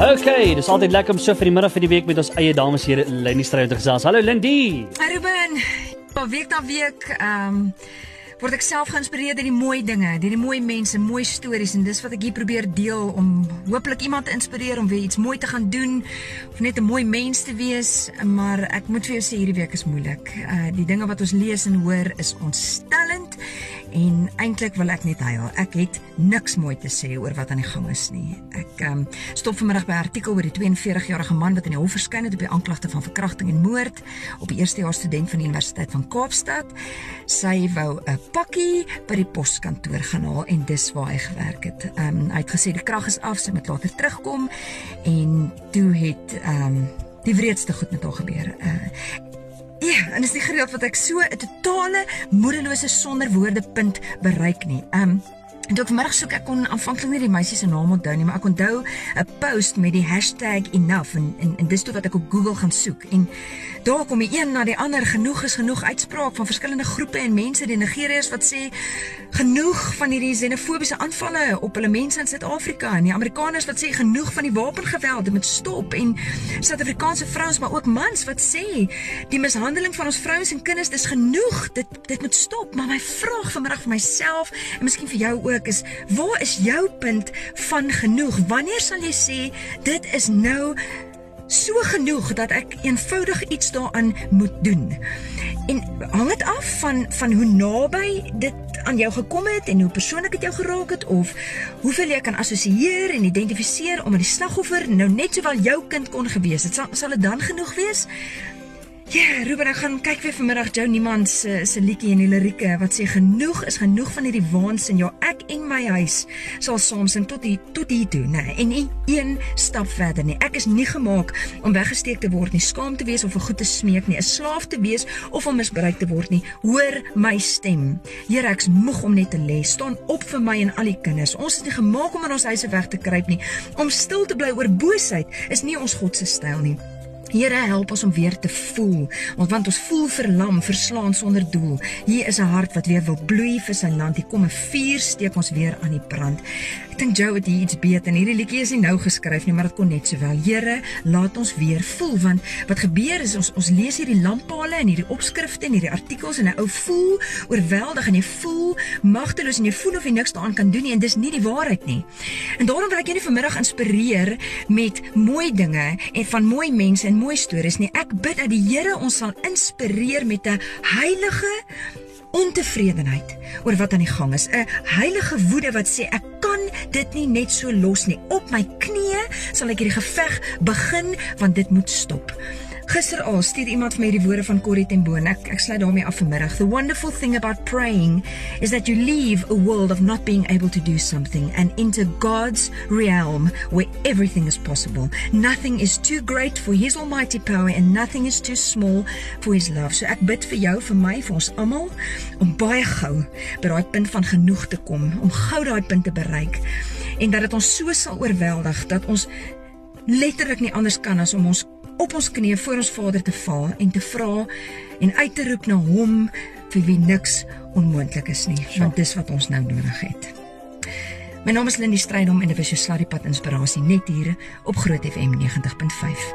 Okay, dis altyd lekker om so vir die middag vir die week met ons eie dames hier Lindie Stryd te gesels. Hallo Lindie. Hi Ruben. Pa week na week ehm um, word ek self geïnspireer deur die mooi dinge, deur die mooi mense, mooi stories en dis wat ek hier probeer deel om hopelik iemand te inspireer om weer iets mooi te gaan doen of net 'n mooi mens te wees, maar ek moet vir jou sê hierdie week is moeilik. Uh die dinge wat ons lees en hoor is ontstellend en eintlik wil ek net huil. Ek het niks mooi te sê oor wat aan die gang is nie. Ek um, stop vanmiddag by 'n artikel oor die 42-jarige man wat in die hof verskyn het op die aanklagte van verkrachting en moord op 'n eerstejaars student van die Universiteit van Kaapstad. Sy wou 'n pakkie by die poskantoor gaan haal en dis waar hy gewerk het. Um, hy het gesê die krag is af, sy moet later terugkom en toe het um, die wreedste goed met haar gebeur. Uh, Ja, en is nie gereeld wat ek so 'n totale moedelose sonder woorde punt bereik nie. Um En toe ek vanmiddag soek ek kon aanvanklik nie die meisie se naam onthou nie, maar ek onthou 'n post met die #enough en en, en dis toe wat ek op Google gaan soek. En daar kom die een na die ander genoeg is genoeg uitspraak van verskillende groepe en mense die Nigeriërs wat sê genoeg van hierdie xenofobiese aanvalle op hulle mense in Suid-Afrika. En die Amerikaners wat sê genoeg van die wapengeweld dit moet stop. En Suid-Afrikaanse vrouens maar ook mans wat sê die mishandeling van ons vrouens en kinders dis genoeg. Dit dit moet stop. Maar my vraag vanmiddag vir myself en miskien vir jou ook is waar is jou punt van genoeg? Wanneer sal jy sê dit is nou so genoeg dat ek eenvoudig iets daaraan moet doen? En hang dit af van van hoe naby dit aan jou gekom het en hoe persoonlik dit jou geraak het of hoeveel jy kan assosieer en identifiseer om met die slagoffer nou net sowel jou kind kon gewees het. Sal sal dit dan genoeg wees? Ja, yeah, Ruben, ek gaan kyk weer vanmiddag Jou Niemand se se liedjie en die lirieke wat sê genoeg is genoeg van hierdie waansin. Ja, ek en my huis sal saam sing tot hier tot hier toe, nê. En nie een stap verder nie. Ek is nie gemaak om weggesteek te word nie, skaam te wees of vir goed te smeek nie, 'n slaaf te wees of om misbruik te word nie. Hoor my stem. Here, ek's moeg om net te lê. Staan op vir my en al die kinders. Ons is nie gemaak om in ons huise weg te kruip nie. Om stil te bly oor boosheid is nie ons God se styl nie. Here help ons om weer te voel, want ons voel verlam, verslaan sonder doel. Hier is 'n hart wat weer wil bloei vir sy land. Hier kom 'n vuur steek ons weer aan die brand. Ek dink Joe het hier iets beet en hierdie liedjie is nie nou geskryf nie, maar dit kon net sowel. Here, laat ons weer voel want wat gebeur is ons ons lees hierdie lamppale en hierdie opskrifte en hierdie artikels en 'n ou voel oorweldig en jy voel magteloos en jy voel of jy niks daaraan kan doen nie en dis nie die waarheid nie. En daarom wil ek julle vanmiddag inspireer met mooi dinge en van mooi mense en mooi stories nie. Ek bid dat die Here ons sal inspireer met 'n heilige ontevredenheid oor wat aan die gang is. 'n Heilige woede wat sê ek kan dit nie net so los nie. Op my knieë sal ek hierdie geveg begin want dit moet stop. Gister al stuur iemand vir my die woorde van Corrie ten Boom. Ek ek sluit daarmee af vanmiddag. The wonderful thing about praying is that you leave a world of not being able to do something and into God's realm where everything is possible. Nothing is too great for his almighty power and nothing is too small for his love. So ek bid vir jou, vir my, vir ons almal om baie gou by daai punt van genoeg te kom, om gou daai punt te bereik en dat dit ons so sal oorweldig dat ons letterlik nie anders kan as om ons op ons knieë voor ons Vader te val en te vra en uit te roep na hom vir wie niks onmoontlik is nie, want dis wat ons nou nodig het. My naam is Lindie Strydom en dit was jou Sluddy Pad Inspirasie net hier op Groot FM 90.5.